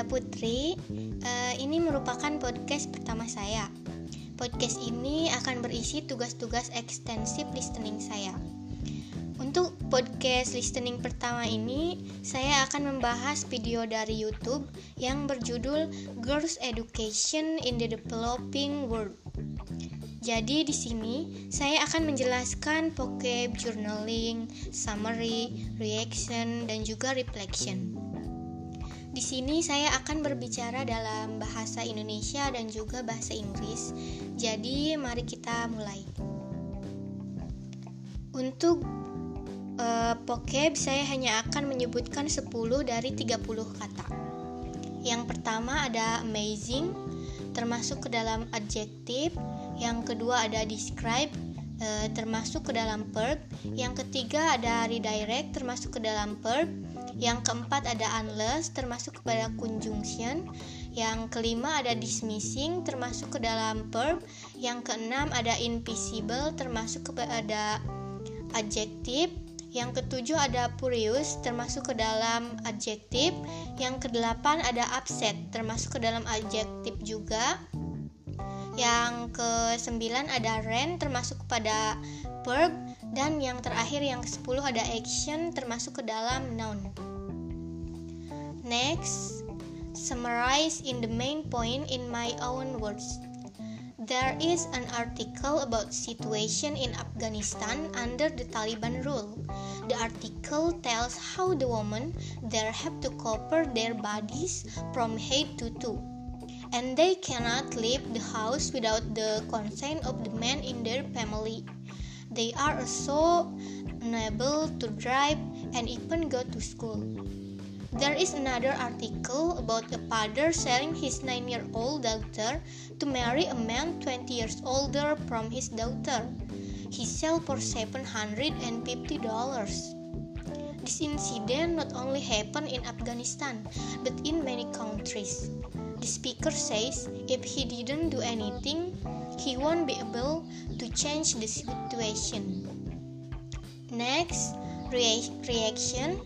Nanda Putri. Uh, ini merupakan podcast pertama saya. Podcast ini akan berisi tugas-tugas ekstensif listening saya. Untuk podcast listening pertama ini, saya akan membahas video dari YouTube yang berjudul Girls Education in the Developing World. Jadi di sini saya akan menjelaskan vocab journaling, summary, reaction, dan juga reflection. Di sini saya akan berbicara dalam bahasa Indonesia dan juga bahasa Inggris. Jadi, mari kita mulai. Untuk uh, vocab saya hanya akan menyebutkan 10 dari 30 kata. Yang pertama ada amazing, termasuk ke dalam adjective. Yang kedua ada describe, uh, termasuk ke dalam verb. Yang ketiga ada redirect, termasuk ke dalam verb yang keempat ada unless termasuk kepada conjunction. Yang kelima ada dismissing termasuk ke dalam verb. Yang keenam ada invisible termasuk kepada adjektif. Yang ketujuh ada furious termasuk ke dalam adjektif. Yang kedelapan ada upset termasuk ke dalam adjektif juga. Yang kesembilan ada ran termasuk kepada verb dan yang terakhir yang ke-10 ada action termasuk ke dalam noun. Next, summarize in the main point in my own words. There is an article about situation in Afghanistan under the Taliban rule. The article tells how the women there have to cover their bodies from head to toe. And they cannot leave the house without the consent of the men in their family. They are also unable to drive and even go to school. There is another article about a father selling his 9 year old daughter to marry a man 20 years older from his daughter. He sold for $750. This incident not only happened in Afghanistan but in many countries. The speaker says if he didn't do anything, he won't be able to change the situation. Next, rea reaction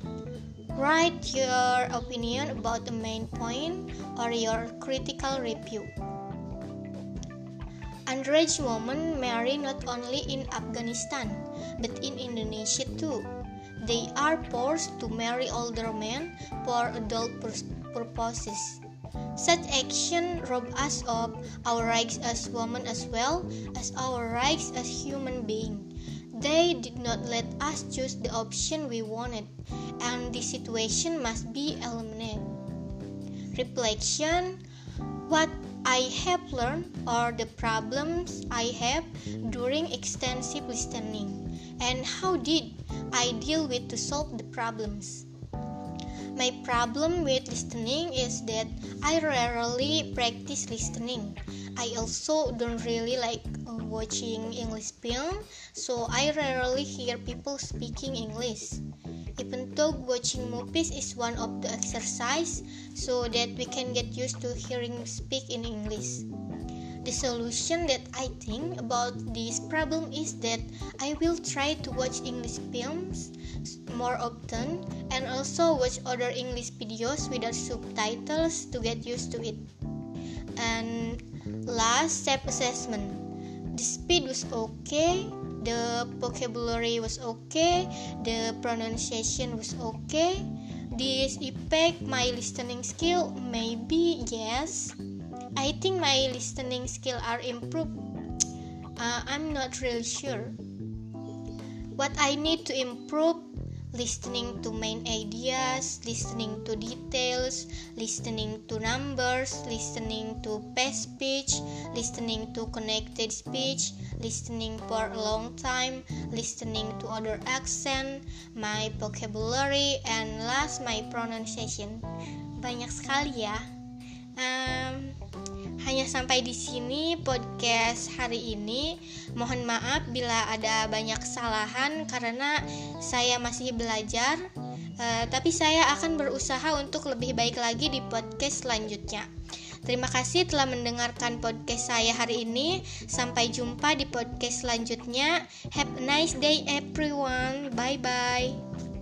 Write your opinion about the main point or your critical review. Underage women marry not only in Afghanistan but in Indonesia too. They are forced to marry older men for adult purposes. Such action rob us of our rights as women as well as our rights as human beings. They did not let us choose the option we wanted, and the situation must be eliminated. Reflection What I have learned or the problems I have during extensive listening, and how did I deal with to solve the problems. My problem with listening is that I rarely practice listening. I also don't really like uh, watching English film, so I rarely hear people speaking English. Even though watching movies is one of the exercise, so that we can get used to hearing speak in English. The solution that I think about this problem is that I will try to watch English films more often and also watch other English videos without subtitles to get used to it. And last, self assessment. The speed was okay the vocabulary was okay the pronunciation was okay. This effect my listening skill? Maybe yes. I think my listening skill are improved. Uh, i'm not really sure. What i need to improve listening to main ideas, listening to details, listening to numbers, listening to past speech, listening to connected speech, listening for a long time, listening to other accent, my vocabulary, and last my pronunciation. Banyak sekali ya. Um, sampai di sini podcast hari ini. Mohon maaf bila ada banyak kesalahan karena saya masih belajar. Uh, tapi saya akan berusaha untuk lebih baik lagi di podcast selanjutnya. Terima kasih telah mendengarkan podcast saya hari ini. Sampai jumpa di podcast selanjutnya. Have a nice day everyone. Bye bye.